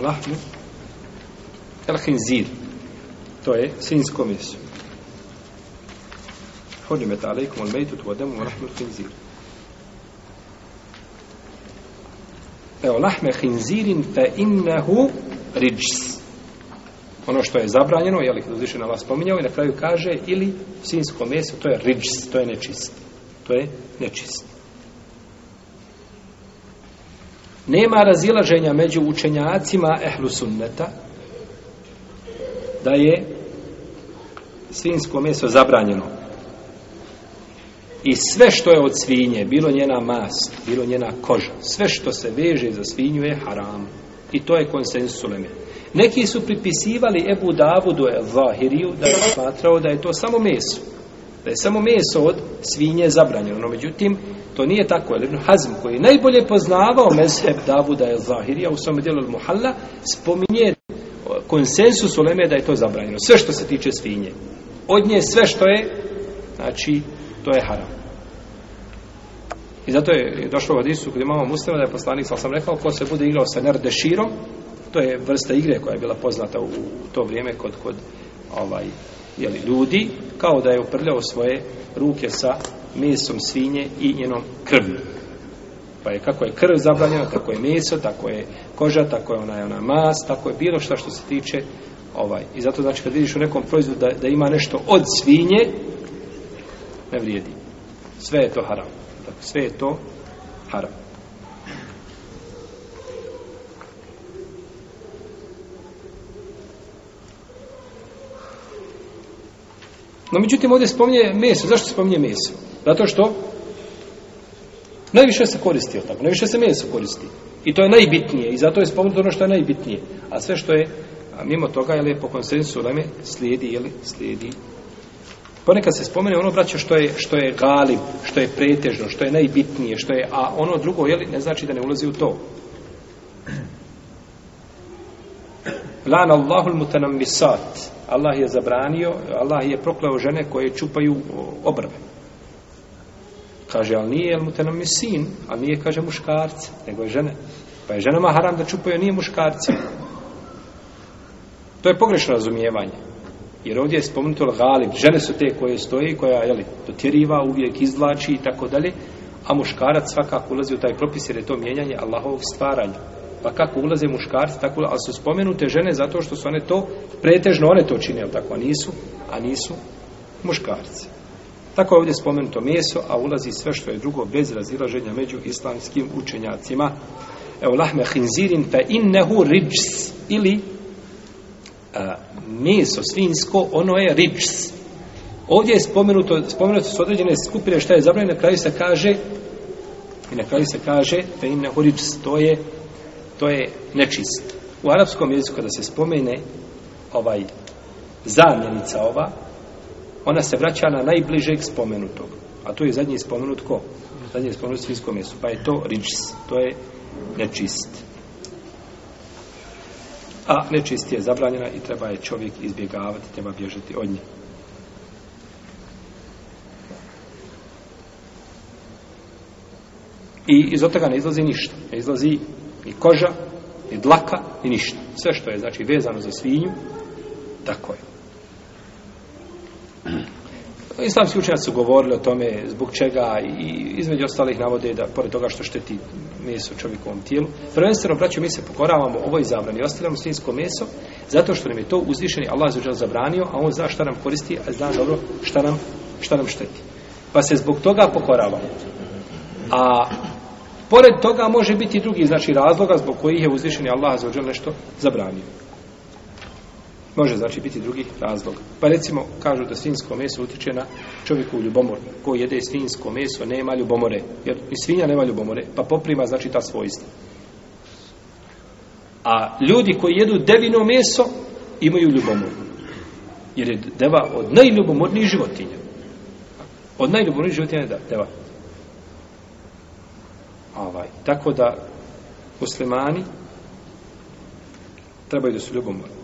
lahmu el hinzir to je sinjsko meso hodim et alaikum al mejtut wa demu rahmu el hinzir evo lahme hinzirin fe innehu riđs ono što je zabranjeno je li kada uzviše na vas spominjao i na kraju kaže ili sinjsko meso to je riđs to je nečist to je nečist Nema razilaženja među učenjacima ehlu sunneta da je svinsko meso zabranjeno. I sve što je od svinje, bilo njena mas, bilo njena koža, sve što se veže za svinju je haram. I to je konsensus uleme. Neki su pripisivali Ebu Davudu Zahiriju da je smatrao da je to samo meso. Da je samo meso od svinje zabranjeno. No, međutim, to nije tako. Jer Ibn Hazm, koji je najbolje poznavao mezheb Davuda el Zahirija u svom dijelu Muhalla, spominje konsensus u Leme da je to zabranjeno. Sve što se tiče svinje. Od nje sve što je, znači, to je haram. I zato je došlo u Hadisu kod imamo muslima da je poslanik, sam rekao, ko se bude igrao sa Nerdeširom, to je vrsta igre koja je bila poznata u to vrijeme kod, kod ovaj, jeli, ljudi, kao da je uprljao svoje ruke sa mesom svinje i njenom krvnju. Pa je kako je krv zabranjena, tako je meso, tako je koža, tako je ona, ona mas, tako je bilo što što se tiče ovaj. I zato znači kad vidiš u nekom proizvodu da, da ima nešto od svinje, ne vrijedi. Sve je to haram. Dakle, sve je to haram. No, međutim, ovdje spominje meso. Zašto spominje meso? Zato što najviše se koristi, tako? najviše se meso koristi. I to je najbitnije. I zato je spomenuto ono što je najbitnije. A sve što je a mimo toga, je po konsensu uleme, slijedi, jel, slijedi. Ponekad se spomene ono, braće, što je, što je galim, što je pretežno, što je najbitnije, što je, a ono drugo, jel, ne znači da ne ulazi u to. Lan Allahu al-mutanammisat. Allah je zabranio, Allah je proklao žene koje čupaju obrve. Kaže, ali nije al-mutanammisin, ali nije, kaže, muškarce, nego je žene. Pa je ženama haram da čupaju, nije muškarce. To je pogrešno razumijevanje. Jer ovdje je spomenuto galib, žene su te koje stoji, koja je dotjeriva, uvijek izvlači i tako dalje, a muškarac svakako ulazi u taj propis jer je to mijenjanje Allahovog stvaranja pa kako ulaze muškarci, tako, ali su spomenute žene zato što su one to, pretežno one to čine, tako, a nisu, a nisu muškarci. Tako je ovdje spomenuto meso, a ulazi sve što je drugo bez razilaženja među islamskim učenjacima. Evo, lahme hinzirin fe innehu ribs, ili a, meso svinsko, ono je ribs. Ovdje je spomenuto, spomenuto su određene skupine šta je zabranjeno, na kraju se kaže i na kraju se kaže fe innehu ribs, to je to je nečist. U arapskom jeziku kada se spomene ovaj zamjenica ova, ona se vraća na najbližeg spomenutog. A to je zadnji spomenut ko? Zadnji spomenut svijskom mjestu. Pa je to ričis. To je nečist. A nečist je zabranjena i treba je čovjek izbjegavati, treba bježati od nje. I iz od toga ne izlazi ništa. Ne izlazi ni koža, ni dlaka, ni ništa. Sve što je, znači, vezano za svinju, tako je. Islamski učenjaci su govorili o tome zbog čega i između ostalih navode da pored toga što šteti meso čovjekovom tijelu. Prvenstveno, braćo, mi se pokoravamo ovoj zabrani, ostavljamo svinsko meso zato što nam je to uzvišeni Allah za zabranio, a on zna šta nam koristi, a zna dobro šta nam, šta nam šteti. Pa se zbog toga pokoravamo. A Pored toga može biti drugi znači razloga zbog kojih je uzvišeni Allah za ođel nešto zabranio. Može znači biti drugi razlog. Pa recimo kažu da svinsko meso utječe na čovjeku ljubomor. Ko jede svinsko meso nema ljubomore. Jer i svinja nema ljubomore. Pa poprima znači ta svojstva. A ljudi koji jedu devino meso imaju ljubomor. Jer je deva od najljubomornijih životinja. Od najljubomornijih životinja je deva ovaj. Tako da muslimani trebaju da su ljubomorni.